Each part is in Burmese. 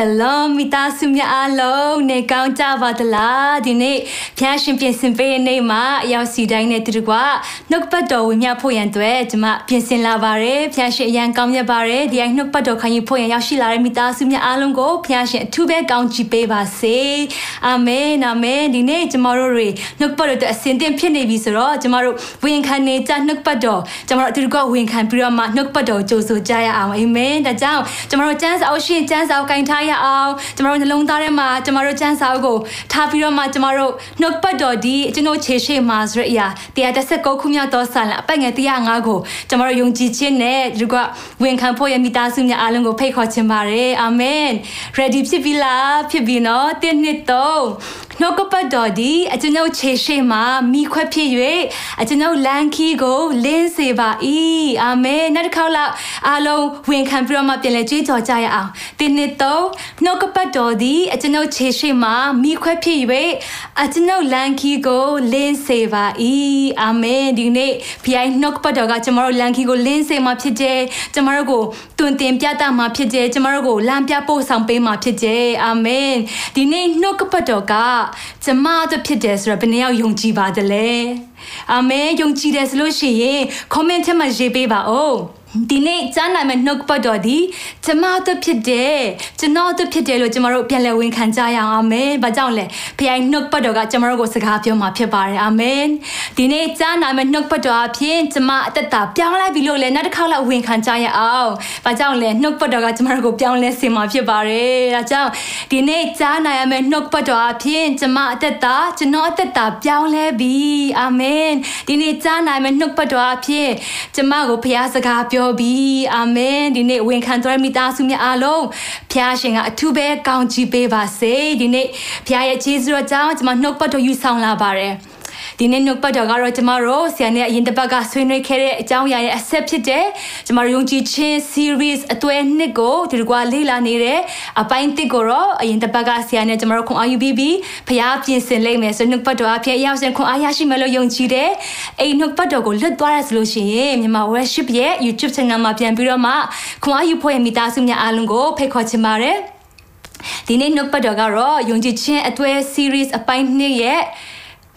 ရှလောမိသားစုများအားလုံးနေကောင်းကြပါသလားဒီနေ့ဖျားရှင်ပြင်ဆင်ပေးတဲ့နေ့မှာအရောက်စီတိုင်းနဲ့တူတူကနှုတ်ပတ်တော်ဝင်မြဖို့ရန်အတွက်ကျွန်မပြင်ဆင်လာပါတယ်ဖျားရှင်အရန်ကောင်းမြတ်ပါတယ်ဒီအိုင်နှုတ်ပတ်တော်ခံယူဖို့ရန်ရောက်ရှိလာတဲ့မိသားစုများအားလုံးကိုဖျားရှင်အထူးပဲကောင်းချီးပေးပါစေအာမင်အာမင်ဒီနေ့ကျွန်တော်တို့တွေနှုတ်ပတ်တော်အတွက်အစဉ်သင့်ဖြစ်နေပြီဆိုတော့ကျွန်တော်တို့ဝင်ခံနေကြနှုတ်ပတ်တော်ကျွန်တော်တို့အတူတူကဝင်ခံပြီးတော့မှနှုတ်ပတ်တော်ကြိုဆိုကြရအောင်အာမင်ဒါကြောင့်ကျွန်တော်တို့ကျမ်းစာအုပ်ရှင်ကျမ်းစာကိုင်ထားရအောင်ကျမတို့နှလုံးသားထဲမှာကျမတို့စံစာအုပ်ကိုထားပြီးတော့မှကျမတို့နှုတ်ပတ်တော်ဒီကျွန်တော်ခြေရှိမှာဆိုရအရာ139ခုမြောက်သောဆာလအပတ်ငယ်105ကိုကျမတို့ယုံကြည်ခြင်းနဲ့ဒီကဝန်ခံဖို့ရမိသားစုများအားလုံးကိုဖိတ်ခေါ်ခြင်းပါတယ်အာမင် ready ဖြစ်ပြီလားဖြစ်ပြီနော်1နှစ်3 နှုတ်ကပတ်တော်ဒီအကျွန်ုပ်ခြေရှိမှမိခွက်ဖြစ်၍အကျွန်ုပ်လန်ခီကိုလင်းစေပါ၏အာမင်နောက်တစ်ခေါက်လောက်အားလုံးဝင်ခံပြီးတော့မှပြန်လဲကြွေးကြော်ကြရအောင်တင်းနှစ်သုံးနှုတ်ကပတ်တော်ဒီအကျွန်ုပ်ခြေရှိမှမိခွက်ဖြစ်၍အကျွန်ုပ်လန်ခီကိုလင်းစေပါ၏အာမင်ဒီနေ့ဖျိုင်းနှုတ်ကပတ်တော်ကကျွန်တော်တို့လန်ခီကိုလင်းစေမှာဖြစ်တယ်ကျွန်တော်တို့ကိုတွင်တင်ပြတတ်မှာဖြစ်တယ်ကျွန်တော်တို့ကိုလမ်းပြပို့ဆောင်ပေးမှာဖြစ်တယ်အာမင်ဒီနေ့နှုတ်ကပတ်တော်ကကျမတို့ဖြစ်တယ်ဆိုတော့ဘယ်နှယောက်ယုံကြည်ပါသလဲအာမင်ယုံကြည်တယ်ဆိုလို့ရှိရင် comment ထဲမှာရေးပေးပါဦး ဒီနေ့ကြားနိုင်မယ့်နှုတ်ပတ်တော်ဒီကျမတို့ဖြစ်တယ်ကျွန်တော်တို့ဖြစ်တယ်လို့ကျမတို့ပြန်လည်ဝန်ခံကြရအောင်အာမင်။ဘာကြောင့်လဲဖခင်နှုတ်ပတ်တော်ကကျမတို့ကိုစကားပြောမှာဖြစ်ပါတယ်အာမင်။ဒီနေ့ကြားနိုင်မယ့်နှုတ်ပတ်တော်အဖြစ်ကျမအသက်တာပြောင်းလဲပြီလို့လည်းနောက်တစ်ခေါက်လောက်ဝန်ခံကြရအောင်။ဘာကြောင့်လဲနှုတ်ပတ်တော်ကကျမတို့ကိုပြောင်းလဲစေမှာဖြစ်ပါတယ်။ဒါကြောင့်ဒီနေ့ကြားနိုင်ရမယ့်နှုတ်ပတ်တော်အဖြစ်ကျမအသက်တာကျွန်တော်အသက်တာပြောင်းလဲပြီအာမင်။ဒီနေ့ကြားနိုင်မယ့်နှုတ်ပတ်တော်အဖြစ်ကျမကိုဖခင်စကားပြောပြီအာမင်ဒီနေ့ဝန်ခံတော်မိသားစုများအားလုံးဖခင်ရှင်ကအထူးပဲကောင်းချီးပေးပါစေဒီနေ့ဖခင်ရဲ့ကျေးဇူးတော်ကြောင့်ကျွန်မနှုတ်ပတ်တော်ယူဆောင်လာပါတယ် ဒီနေ့နှုတ်ပတ်တော်ကတော့ကျမတို့ဆရာနဲ့အရင်တစ်ပတ်ကဆွေးနွေးခဲ့တဲ့အကြောင်းအရာရဲ့အဆက်ဖြစ်တဲ့ကျမတို့ယုံကြည်ခြင်း series အသွဲနှစ်ကိုဒီကွာလေ့လာနေတဲ့အပိုင်းတစ်ကိုတော့အရင်တစ်ပတ်ကဆရာနဲ့ကျမတို့ခွန်အားယူပြီးပြီးဖျားပြင်ဆင်လိုက်မယ်ဆိုနှုတ်ပတ်တော်အဖြစ်အရောက်စင်ခွန်အားရရှိမယ်လို့ယုံကြည်တယ်။အဲ့နှုတ်ပတ်တော်ကိုလွတ်သွားရဆိုလို့ရှိရင်မြန်မာ worship ရဲ့ YouTube channel မှာပြန်ပြီးတော့မှခွန်အားယူဖို့ရမိသားစုများအားလုံးကိုဖိတ်ခေါ်ချင်ပါတယ်။ဒီနေ့နှုတ်ပတ်တော်ကတော့ယုံကြည်ခြင်းအသွဲ series အပိုင်းနှစ်ရဲ့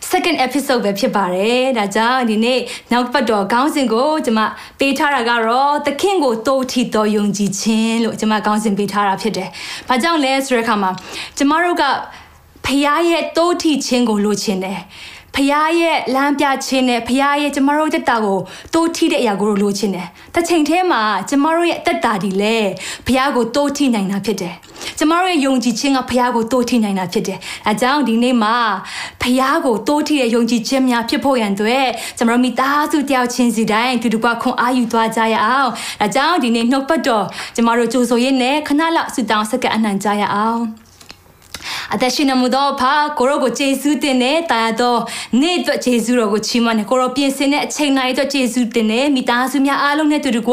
second episode ပဲဖြစ်ပါတယ်။ဒါကြောင့်ဒီနေ့နောက်ပတ်တော်ခေါင်းစဉ်ကိုကျွန်မပေးထားတာကတော့သခင်ကိုတိုးထီတော်ယုံကြည်ခြင်းလို့ကျွန်မခေါင်းစဉ်ပေးထားတာဖြစ်တယ်။ဘာကြောင့်လဲဆိုတဲ့အခါမှာကျမတို့ကဖခင်ရဲ့တိုးထီခြင်းကိုလိုချင်တယ်။ ဖះရဲ့လမ်းပြခြင်းနဲ့ဖះရဲ့ကျမတို့တက်တာကိုတိုးထီတဲ့အရာကိုလိုချင်တယ်။တစ်ချိန်တည်းမှာကျမတို့ရဲ့တက်တာဒီလေဖះကိုတိုးထီနိုင်တာဖြစ်တယ်။ကျမတို့ရဲ့ယုံကြည်ခြင်းကဖះကိုတိုးထီနိုင်တာဖြစ်တယ်။အဲကြောင့်ဒီနေ့မှာဖះကိုတိုးထီတဲ့ယုံကြည်ခြင်းများဖြစ်ဖို့ရန်အတွက်ကျမတို့မိသားစုတယောက်ချင်းစီတိုင်းတူတူကခွန်အားယူသွားကြရအောင်။အဲကြောင့်ဒီနေ့နှုတ်ပတ်တော်ကျမတို့ကြိုဆိုရင်းနဲ့ခဏလောက်ဆုတောင်းဆက်ကပ်အနံ့ကြရအောင်။ အသက်ရှင်နေမှုသောဖာကိုရောကိုယေရှုတင်တဲ့တာတော့နေ့အတွက်ယေရှုတော်ကိုချီးမွမ်းနေကိုရောပြင်ဆင်တဲ့အချိန်တိုင်းအတွက်ယေရှုတင်တဲ့မိသားစုများအားလုံးနဲ့တူတူက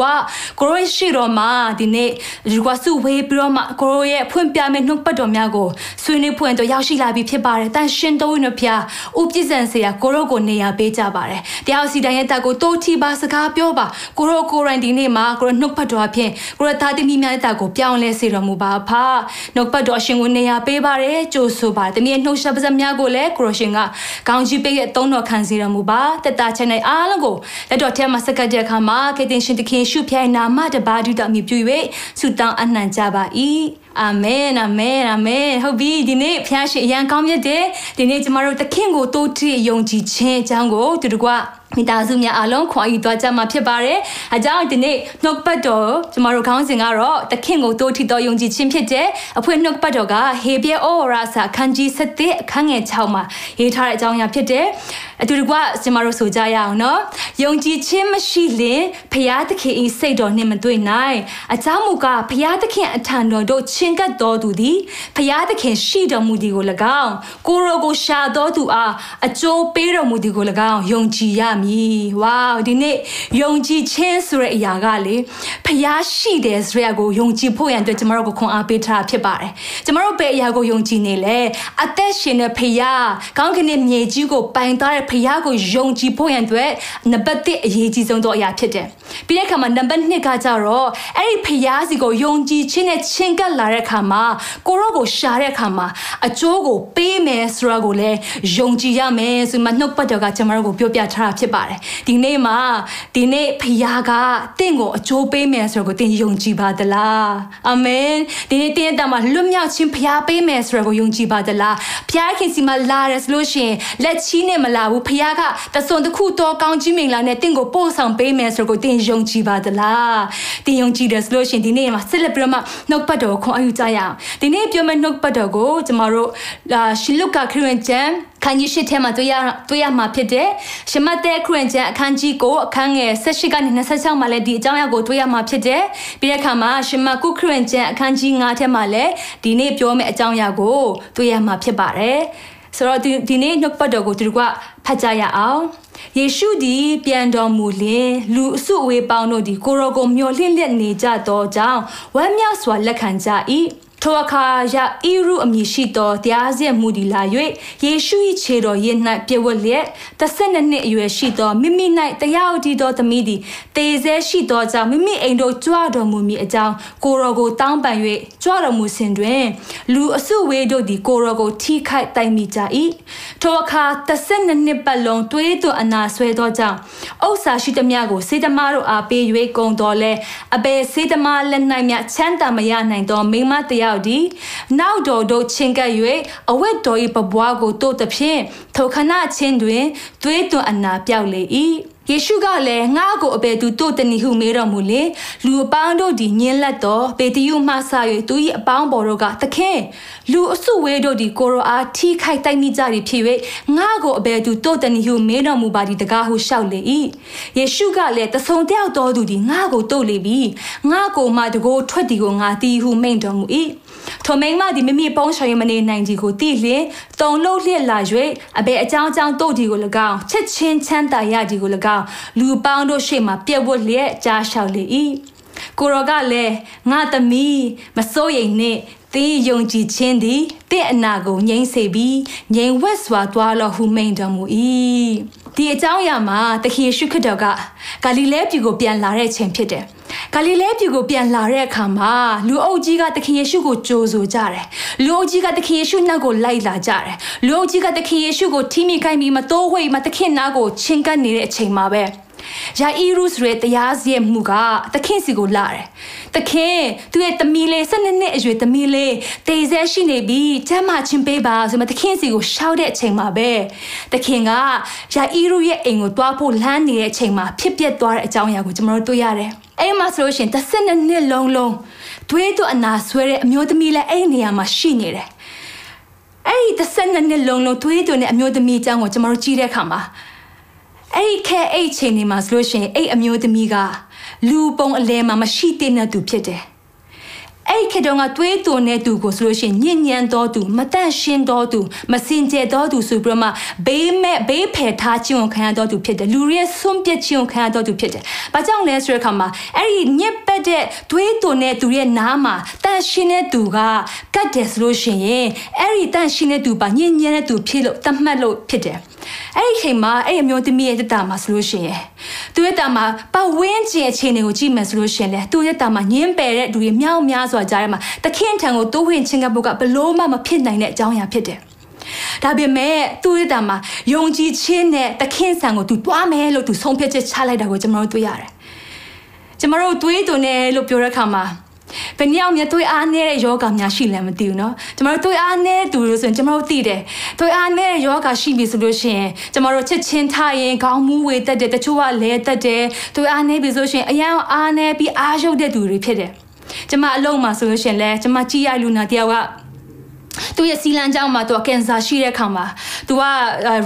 ကိုရောရှိတော်မှာဒီနေ့ဒီကွာစုဝေးပြီးတော့မှကိုရောရဲ့ဖွင့်ပြမယ့်နှုတ်ပတ်တော်များကိုဆွေးနွေးဖွင့်တော့ရောက်ရှိလာပြီဖြစ်ပါတယ်တန်ရှင်တော်ဝင်ဖျားဥပြည့်စံစရာကိုရောကိုနေရာပေးကြပါတယ်တရားစီတိုင်းရဲ့တက်ကိုတိုးထီပါစကားပြောပါကိုရောကိုရိုင်းဒီနေ့မှာကိုရောနှုတ်ပတ်တော်အဖြစ်ကိုရောသားသမီးများတဲ့တက်ကိုပြောင်းလဲစေတော်မူပါဖာနှုတ်ပတ်တော်အရှင်ကိုနေရာပေးပါတယ်ကြိုဆိုပါတယ်။တမီးရဲ့နှုတ်ဆက်ပါးစပ်များကိုလည်းကိုရရှင်ကခေါင်းကြီးပေးရဲ့သုံးတော်ခံစီရမူပါ။တက်တာချင်တဲ့အားလုံးကိုလက်တော်ထဲမှာစက္ကတ်တဲ့အခါမှာကေတင်ရှင်တခင်ရှုဖြိုင်နာမတပါးဒုတအမိပြု၍ဆုတောင်းအနှံကြပါ၏။ အာမင်အာမင်အာမင်ဟုတ်ပြီဒီနေ့ဖျားရှင်အရန်ကောင်းမြတ်တယ်ဒီနေ့ကျမတို့သခင်ကိုတိုးထယုံကြည်ခြင်းအကြောင်းကိုတူတကွမိသားစုများအားလုံးခွန်အားယူသွားကြမှာဖြစ်ပါတယ်။အကြောင်းဒီနေ့နှုတ်ပတ်တော်ကျမတို့ခေါင်းစဉ်ကတော့သခင်ကိုတိုးထီတော်ယုံကြည်ခြင်းဖြစ်တဲ့အဖွင့်နှုတ်ပတ်တော်ကဟေပြဲဩဝါစာခန်းကြီး7အခန်းငယ်6မှာရေးထားတဲ့အကြောင်းအရာဖြစ်တယ်။အတူတကွကျမတို့ဆိုကြရအောင်နော်။ယုံကြည်ခြင်းမရှိရင်ဖျားသခင်ဤစိတ်တော်နှင့်မတွေ့နိုင်။အကြောင်းမူကားဖျားသခင်အထံတော်တို့ချင်းကပ်တော်သူသည်ဖျားသခင်ရှိတော်မူသည်ကို၎င်းကိုရောကိုရှာတော်သူအားအကျိုးပေးတော်မူသည်ကို၎င်းယုံကြည်ရမည်ဝေါဒီနေ့ယုံကြည်ခြင်းဆိုတဲ့အရာကလေဖျားရှိတယ်ဆိုတဲ့အကိုယုံကြည်ဖို့ရန်အတွက်ကျမတို့ကိုခွန်အားပေးထားဖြစ်ပါတယ်ကျမတို့ဘယ်အရာကိုယုံကြည်နေလဲအသက်ရှင်တဲ့ဖျားကောင်းကင်ရဲ့မြေကြီးကိုပိုင်သွားတဲ့ဖျားကိုယုံကြည်ဖို့ရန်အတွက်နံပါတ်1အရေးကြီးဆုံးသောအရာဖြစ်တယ်ပြီးတဲ့အခါမှာနံပါတ်2ကကြတော့အဲ့ဒီဖျားစီကိုယုံကြည်ခြင်းနဲ့ချင်းကပ်လာတဲ့အခါမှာကိုရောကိုရှာတဲ့အခါမှာအကျိုးကိုပေးမယ်ဆိုတာကိုလည်းယုံကြည်ရမယ်ဆိုမှနှုတ်ပတ်တော်ကကျွန်တော်တို့ကိုပြောပြထားတာဖြစ်ပါတယ်ဒီနေ့မှာဒီနေ့ဖခင်ကတင့်ကိုအကျိုးပေးမယ်ဆိုတော့ကိုတင်ယုံကြည်ပါသလားအာမင်ဒီနေ့တင်းတဲ့မှာလွတ်မြောက်ခြင်းဖခင်ပေးမယ်ဆိုတော့ကိုယုံကြည်ပါသလားဖခင်ခင်စီမှာလာရဆိုလို့ရှိရင်လက်ချီးနဲ့မလာဘူးဖခင်ကတစွန်တစ်ခုတော့ကောင်းကြီးမင်္ဂလာနဲ့တင့်ကိုပို့ဆောင်ပေးမယ်ဆိုတော့ကိုတင်ယုံကြည်ပါသလားတင်ယုံကြည်တယ်ဆိုလို့ရှိရင်ဒီနေ့မှာဆက်လက်ပြီးတော့မှနှုတ်ပတ်တော်ကိုခွန်အယူကြရအောင်ဒီနေ့ပြောမယ့်နှုတ်ပတ်တော်ကိုကျမတို့ရှင်လုကာခရစ်ဝင်ကျမ်းခန်းကြီး၈ထဲမှာတွေ့ရတွေ့ရမှာဖြစ်တဲ့ရှမတ်တဲ့ခရစ်ကျမ်းအခန်းကြီးကိုအခန်းငယ်၁၈ကနေ26မှာလည်းဒီအကြောင်းအရာကိုတွေ့ရမှာဖြစ်တဲ့ပြီးတဲ့အခါမှာရှမကုခရစ်ကျမ်းအခန်းကြီး9ထဲမှာလည်းဒီနေ့ပြောမယ့်အကြောင်းအရာကိုတွေ့ရမှာဖြစ်ပါတယ် ဆိုတော့ဒီဒီနေ့နှုတ်ပတ်တော်ကိုသူတို့ကဖတ်ကြရအောင်ယေရှုသည်ပြန်တော်မူလျင်လူအစုအဝေးပေါင်းတို့သည်ကိုရောကိုမျှော်လင့်လက်နေကြသောကြောင့်ဝမ်းမြောက်စွာလက်ခံကြ၏ ထိုအခါယဣရုအမည်ရှိသောတရားစက်မှုဒီလာ၍ယေရှု၏ခြေတော်ရည်၌ပြည့်ဝလျက်တစ်ဆက်နှစ်အရွယ်ရှိသောမိမိ၌တရားဥတီသောသမီးသည်တေဆဲရှိသောကြောင့်မိမိအိမ်တို့ကြွတော်မူမည်အကြောင်းကိုရောကိုတောင်းပန်၍ကြွတော်မူစဉ်တွင် လူအစုဝေးတို့သည်ကိုရောကိုထိခိုက်တိုင်မိကြ၏ထိုအခါတစ်ဆက်နှစ်ပတ်လုံးတွေးသွအနာဆွဲသောကြောင့်ဥစ္စာရှိသမျှကိုစေတမားတို့အားပေး၍ကုန်တော်လဲအဘယ်စေတမားလက်၌မြချမ်းသာမရနိုင်သောမိမတရားယောက်သည်နောက်တော်တို့ချင်းကပ်၍အဝတ်တော်၏ပပွားကိုတို့သဖြင့်ထိုခဏချင်းတွင်သွေးသွန်အနာပြောက်လေ၏ ယေရှုကလည်းငါ့ကိုအဘယ်သူတို့တနည်းဟုမေးတော်မူလေလူအပေါင်းတို့သည်ညင်းလက်တော်ပေတရုမှဆ၍သူ၏အပေါင်းပေါ်တို့ကသခင်လူအစုဝေးတို့သည်ကိုရောအားထိခိုက်တိုက်မိကြသည်ဖြစ်၍ငါ့ကိုအဘယ်သူတို့တနည်းဟုမေးတော်မူပါသည်တကားဟုလျှောက်လေ၏ယေရှုကလည်းတဆုံတယောက်တော်သူသည်ငါ့ကိုတို့လေပြီငါ့ကိုမှတကိုးထွက်သည်ကိုငါတီးဟုမိန့်တော်မူ၏ ထိုမိန်မသည်မိမိပုံးချော်ရင်မနေနိုင်ကြီးကိုတိလျင်တုံလုံးလျက်လာ၍အဘယ်အကြောင်းကြောင့်တို့ဒီကို၎င်းချက်ချင်းချမ်းသာရကြီးကို၎င်းလူပေါင်းတို့ရှေ့မှာပြက်ဝတ်လျက်ကြားလျှောက်လေ၏ကိုရောကလည်းငါသမီးမစိုးရိမ်နှင့်သင်ယုံကြည်ခြင်းသည်တင့်အနာကိုငြိမ့်စေပြီးငြိမ်ဝက်စွာသွားလောဟုမိန်တော်မူ၏ ဒီအကြောင်းအရာမှာသခင်ယေရှုခရစ်တော်ကဂါလိလဲပြည်ကိုပြန်လာတဲ့အချိန်ဖြစ်တယ်ဂါလိလဲပြည်ကိုပြန်လာတဲ့အခါမှာလူအုပ်ကြီးကသခင်ယေရှုကိုကြိုဆိုကြတယ်လူအုပ်ကြီးကသခင်ယေရှုနောက်ကိုလိုက်လာကြတယ်လူအုပ်ကြီးကသခင်ယေရှုကိုထိမိခိုင်းပြီးမတိုးဝိတ်မသခင်နာကိုချင်းကပ်နေတဲ့အချိန်မှာပဲ ယာအီရုစ်ရဲ့တရားစီရင်မှုကသခင်စီကိုလာတယ်။သခင်သူ့ရဲ့သမီးလေး၁၂နှစ်အရွယ်သမီးလေးတေဆဲရှိနေပြီးကျမ်းမာချင်းပေးပါဆိုမှသခင်စီကိုရှောက်တဲ့အချိန်မှာပဲသခင်ကယာအီရုရဲ့အိမ်ကိုတွားဖို့လမ်းနေတဲ့အချိန်မှာဖြစ်ပျက်သွားတဲ့အကြောင်းအရာကိုကျွန်တော်တို့တွေ့ရတယ်။အဲ့မှာဆိုလို့ရှိရင်၁၂နှစ်လုံးလုံးတွေးတော့အနာဆွဲတဲ့အမျိုးသမီးလည်းအဲ့ဒီနေရာမှာရှိနေတယ်။အဲ့ဒီ၁၂နှစ်လုံးလုံးတွေးတော့တဲ့အမျိုးသမီးအကြောင်းကိုကျွန်တော်တို့ကြည့်တဲ့အခါမှာ အဲ့ဒီခဲအဲ့ချိန်နေမှာဆိုလို့ရှိရင်အဲ့အမျိုးသမီးကလူပုံအလဲမှာမရှိတဲ့သူဖြစ်တယ် အဲ့ခေတုန်းကတွေးသွန်တဲ့သူကိုဆိုလို့ရှိရင်ညဉ့်ညံတော်သူမတန့်ရှင်းတော်သူမစင်ကြယ်တော်သူဆိုပြီးတော့မှဘေးမဲ့ဘေးဖယ်ထားခြင်းကိုခံရတော်သူဖြစ်တယ်လူရဲ့ဆွန့်ပစ်ခြင်းကိုခံရတော်သူဖြစ်တယ်။ဘာကြောင့်လဲဆိုတဲ့အခါမှာအဲ့ဒီညက်ပက်တဲ့တွေးသွန်တဲ့သူရဲ့နားမှာတန့်ရှင်းတဲ့သူကကတ်တယ်ဆိုလို့ရှိရင်အဲ့ဒီတန့်ရှင်းတဲ့သူပါညဉ့်ညံတဲ့သူဖြစ်လို့တတ်မှတ်လို့ဖြစ်တယ်။အဲ့ဒီချိန်မှာအဲ့အမျိုးသမီးရဲ့တက်တာမှာဆိုလို့ရှိရင် သူရဲ့တာမှာပတ်ဝန်းကျင်အခြေအနေကိုကြည့်မယ်ဆိုလို့ရှိရင်လေသူရဲ့တာမှာညင်းပယ်တဲ့လူတွေမြောက်များစွာကြားထဲမှာတခင်ထံကိုတိုးဝင်ချင်းကပ်ဖို့ကဘလို့မှမဖြစ်နိုင်တဲ့အကြောင်းအရာဖြစ်တယ်ဒါပေမဲ့သူ့ရဲ့တာမှာယုံကြည်ခြင်းနဲ့တခင်ဆံကိုသူတွားမယ်လို့သူဆုံးဖြတ်ချက်ချလိုက်တာကိုကျွန်တော်တို့တွေ့ရတယ်။ကျွန်တော်တို့တွေးတုန်တယ်လို့ပြောတဲ့အခါမှာ ဘယ်နည်းအောင်မြတ်သွေးအားနေတဲ့ယောဂများရှိလဲမသိဘူးเนาะကျမတို့သွေးအားနေတဲ့သူလို့ဆိုရင်ကျမတို့သိတယ်သွေးအားနေတဲ့ယောဂရှိပြီဆိုလို့ရှိရင်ကျမတို့ချစ်ချင်းထားရင်ခေါင်းမူးဝေတက်တယ်တချို့ကလဲတက်တယ်သွေးအားနေပြီဆိုရှင်အရန်အားနေပြီးအားရုပ်တဲ့သူတွေဖြစ်တယ်ကျမအလုံးမှာဆိုလို့ရှင်လဲကျမကြည်ရလူနာတယောက်က သူရဲ့စီလန်းကြောင်းမှာသူကကင်ဆာရှိတဲ့ခါမှာသူက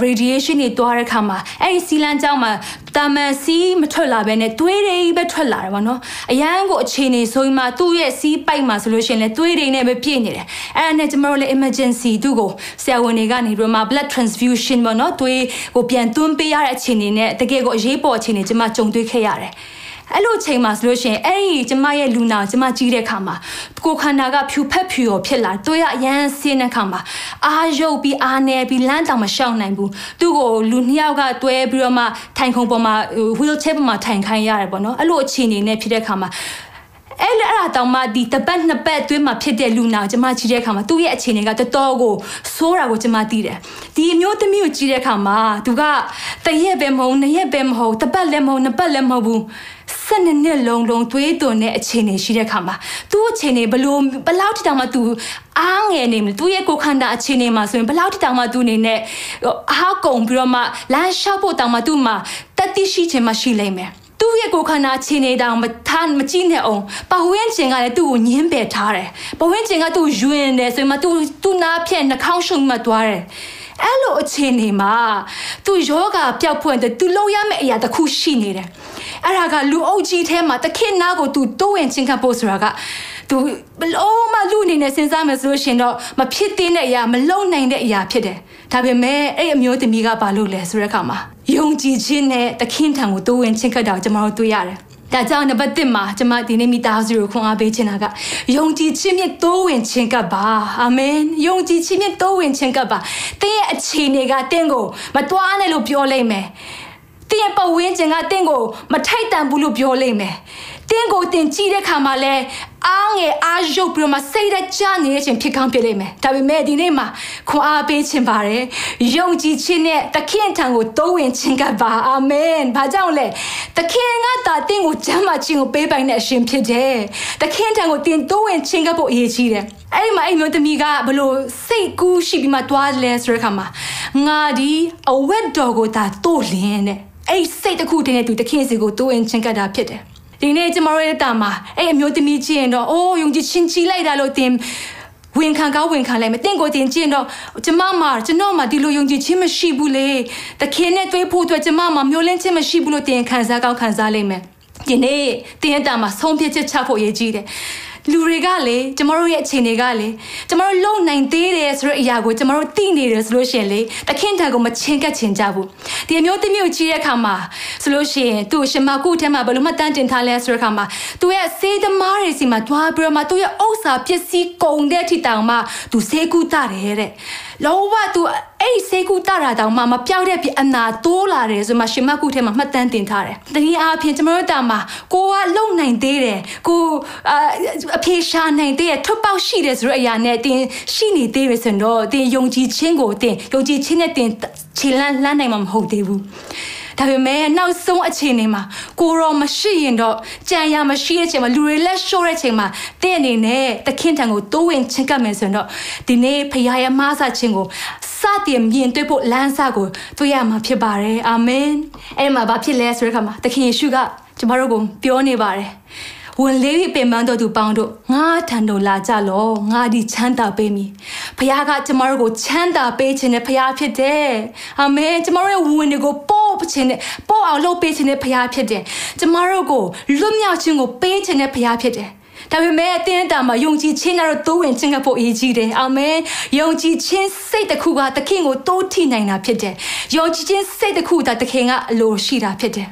radiation တွေတွားတဲ့ခါမှာအဲ့ဒီစီလန်းကြောင်းမှာတာမန်စီးမထွက်လာဘဲနဲ့သွေးတွေပဲထွက်လာတယ်ဗောနော်အရန်ကိုအခြေအနေဆိုရင်မှသူ့ရဲ့စီးပိုက်မှာဆိုလို့ရှိရင်လည်းသွေးတွေနဲ့ပဲပြည့်နေတယ်အဲ့ဒါနဲ့ကျွန်တော်တို့လည်း emergency သူ့ကိုဆရာဝန်တွေကနေပြီးမှ blood transfusion ဗောနော်သွေးကိုပြန်သွင်းပေးရတဲ့အခြေအနေနဲ့တကယ်ကိုအရေးပေါ်အခြေအနေကျွန်မကြုံတွေ့ခဲ့ရတယ် အဲ့လိုချိန်မှာဆိုလို့ရှိရင်အဲ့ဒီကျမရဲ့လူနာကျမကြီးတဲ့ခါမှာကိုခန္ဓာကဖြူဖက်ဖြူရောဖြစ်လာတွေ့ရအရန်ဆင်းတဲ့ခါမှာအာရုပ်ပြီးအာနေပြီးလမ်းတောင်မရှောင်နိုင်ဘူးသူ့ကိုလူနှစ်ယောက်ကတွဲပြီးတော့မှထိုင်ခုံပေါ်မှာ wheelchair ပေါ်မှာထိုင်ခိုင်းရတယ်ပေါ့နော်အဲ့လိုအခြေအနေနဲ့ဖြစ်တဲ့ခါမှာ အဲ့အဲ့အတောင်မှဒီတပတ်နှစ်ပတ်အတွင်းမှာဖြစ်တဲ့လူနာကိုကျမကြည့်တဲ့အခါမှာသူ့ရဲ့အခြေအနေကတော်တော်ကိုဆိုးတာကိုကျမသိတယ်ဒီအမျိုးသမီးကိုကြည့်တဲ့အခါမှာသူကတရက်ပဲမဟုတ်နှစ်ရက်ပဲမဟုတ်တပတ်လည်းမဟုတ်နှစ်ပတ်လည်းမဟုတ်ဘူးဆက်နှစ်နှစ်လုံးလုံးသွေးသွန်တဲ့အခြေအနေရှိတဲ့ခါမှာသူ့အခြေအနေဘလို့ဘလောက်တောင်မှသူအားငယ်နေမလဲသူ့ရဲ့ကိုခန္ဓာအခြေအနေမှာဆိုရင်ဘလောက်တောင်မှသူအနေနဲ့အားကုန်ပြီးတော့မှလမ်းလျှောက်ဖို့တောင်မှသူ့မှာတတိရှိခြင်းမရှိလိမ့်မယ်သူ့ ရဲ့ကိုယ်ခန္ဓာခြေနေတောင်မထားမကြည့်နဲ့အောင်ပဝင်းကျင်ကလည်းသူ့ကိုညှင်းပယ်ထားတယ်ပဝင်းကျင်ကသူ့ယွင်တယ်ဆိုရင်မှသူသူ့နားဖြက်နှာခေါင်းရှုံမှသွားတယ်အဲ့လိုအခြေအနေမှာသူယောဂပျောက်ဖွင့်တဲ့သူလုံရမယ့်အရာတစ်ခုရှိနေတယ်အဲ့ဒါကလူအုပ်ကြီးထဲမှာတခင်နာကိုသူတိုးဝင်ချင်းကပ်ဖို့ဆိုတာကသူဘလုံးမလူအနေနဲ့စဉ်းစားမယ်ဆိုလို့ရှင်တော့မဖြစ်သေးတဲ့အရာမလုံနိုင်တဲ့အရာဖြစ်တယ်ဒါပေမဲ့အဲ့အမျိုးသမီးကဘာလုပ်လဲဆိုတဲ့အခါမှာ ယုံကြည်ခြင်းနဲ့တခင်ထံကိုတိုးဝင်ချင်းကပ်တာကိုကျွန်တော်တို့တွေ့ရတယ်ဒါကြောင့်နံပါတ်1မှာကျွန်မဒီနေ့မိသားစုကိုခွန်အားပေးချင်တာကယုံကြည်ခြင်းဖြင့်တိုးဝင်ခြင်းကပ်ပါအာမင်ယုံကြည်ခြင်းဖြင့်တိုးဝင်ခြင်းကပ်ပါတင်းရဲ့အခြေအနေကတင်းကိုမတွားနဲ့လို့ပြောလိုက်မယ်တင်းရဲ့ပတ်ဝန်းကျင်ကတင်းကိုမထိုက်တန်ဘူးလို့ပြောလိုက်မယ် တင်းကိုတင်ကြည့်တဲ့ခါမှာလဲအားငယ်အားရုပ်ပြီးတော့မှစိတ်ရကြနေတဲ့ချိန်ဖြစ်ကောင်းဖြစ်လိမ့်မယ်ဒါပေမဲ့ဒီနေ့မှာခွန်အားပေးခြင်းပါတယ်ယုံကြည်ခြင်းနဲ့တခင်ထံကိုတိုးဝင်ခြင်းကပါအာမင်ဘာကြောင့်လဲတခင်ကတာတင်းကိုကျမ်းမာခြင်းကိုပေးပိုင်တဲ့အရှင်ဖြစ်တယ်တခင်ထံကိုတင်တိုးဝင်ခြင်းကဖို့အရေးကြီးတယ်အဲ့ဒီမှာအဲ့မျိုးသမီးကဘလို့စိတ်ကူးရှိပြီးမှတွားလဲဆိုတဲ့ခါမှာငါဒီအဝက်တော်ကိုဒါတိုးလင်းတဲ့အဲ့စိတ်တစ်ခုတည်းနဲ့သူတခင်စီကိုတိုးဝင်ခြင်းကတာဖြစ်တယ် ဒီနေ့ကျမတို့ရဲ့တာမှာအဲ့အမျိုးသမီးချင်းတော့အိုးယုံကြည်ချင်းချီလိုက်တာလို့တင်ဝင်ခံကောင်းဝင်ခံလိုက်မတင်ကိုတင်ချင်းတော့ကျမမှာကျွန်တော်မှာဒီလိုယုံကြည်ခြင်းမရှိဘူးလေတခင်နဲ့တွေးဖို့အတွက်ကျမမှာမျောလင့်ခြင်းမရှိဘူးလို့တင်ခံစားကောင်းခံစားလိမ့်မယ်ဒီနေ့တင်ရတာမှာဆုံးဖြတ်ချက်ချဖို့ရည်ကြီးတယ် လူတွေကလေကျမတို့ရဲ့အခြေအနေကလေကျမတို့လုံနိုင်သေးတယ်ဆိုတဲ့အရာကိုကျမတို့သိနေတယ်ဆိုလို့ရှိရင်လေတခင်တန်ကိုမချင်းကပ်ချင်ကြဘူးဒီအမျိုးသမီးကိုကြီးတဲ့အခါမှာဆိုလို့ရှိရင်သူ့ရှင်မကုထဲမှာဘယ်လိုမှတန်းတင်ထားလဲဆိုတဲ့အခါမှာသူရဲ့စေးသမားတွေစီမှာတွားပြီးတော့မှသူရဲ့ဥစ္စာပစ္စည်းကုန်တဲ့အထိတောင်မှသူစေးကုတတယ်တဲ့လောဘသူအဲ့ဒီစေကူတတာတောင်မှမပြောက်တဲ့ပြအနာတိုးလာတယ်ဆိုမှရှင်မကုထဲမှာမှတ်တမ်းတင်ထားတယ်။တနည်းအားဖြင့်ကျွန်တော်တို့တာမှာကိုကလုံနိုင်သေးတယ်ကိုအဖေရှာနိုင်သေးတယ်ထွက်ပေါက်ရှိတယ်ဆိုတဲ့အရာနဲ့တင်ရှိနေသေးရဆိုတော့တင်ယုံကြည်ခြင်းကိုတင်ယုံကြည်ခြင်းနဲ့တင်ခြေလန်းလန်းနိုင်မှာမဟုတ်သေးဘူး။ ဒါပေမဲ့နောက်ဆုံးအခြေအနေမှာကိုရောမရှိရင်တော့ကြံရမရှိတဲ့ချိန်မှာလူတွေလက်လျှော့တဲ့ချိန်မှာတင့်အနေနဲ့သခင်ထံကိုတိုးဝင်ချင်ကပ်မယ်ဆိုရင်တော့ဒီနေ့ဖခင်ရဲ့မားစာခြင်းကိုစတင်မြင်တွေ့ဖို့လမ်းစာကိုတွေ့ရမှာဖြစ်ပါတယ်အာမင်အဲ့မှာဘာဖြစ်လဲဆိုတဲ့အခါမှာသခင်ယေရှုကကျမတို့ကိုပြောနေပါတယ် ဝန်လေးပြီးပင်ပန်းတော်သူပေါင်းတို့ငါထံတော်လာကြလောငါဒီချမ်းသာပေးမည်ဖခင်ကကျမတို့ကိုချမ်းသာပေးခြင်းနဲ့ဖခင်ဖြစ်တယ်အာမင်ကျမတို့ရဲ့ဝန်တွေကိုပို့ခြင်းနဲ့ပို့အောင်လုပ်ပေးခြင်းနဲ့ဖခင်ဖြစ်တယ်ကျမတို့ကိုလွတ်မြောက်ခြင်းကိုပေးခြင်းနဲ့ဖခင်ဖြစ်တယ်ဒါပေမဲ့အတင်းတာမှာယုံကြည်ခြင်းကတော့တိုးဝင်ခြင်းကဖို့အရေးကြီးတယ်အာမင်ယုံကြည်ခြင်းစိတ်တစ်ခုကသခင်ကိုတိုးထိနိုင်တာဖြစ်တယ်ယုံကြည်ခြင်းစိတ်တစ်ခုကသခင်ကအလိုရှိတာဖြစ်တယ်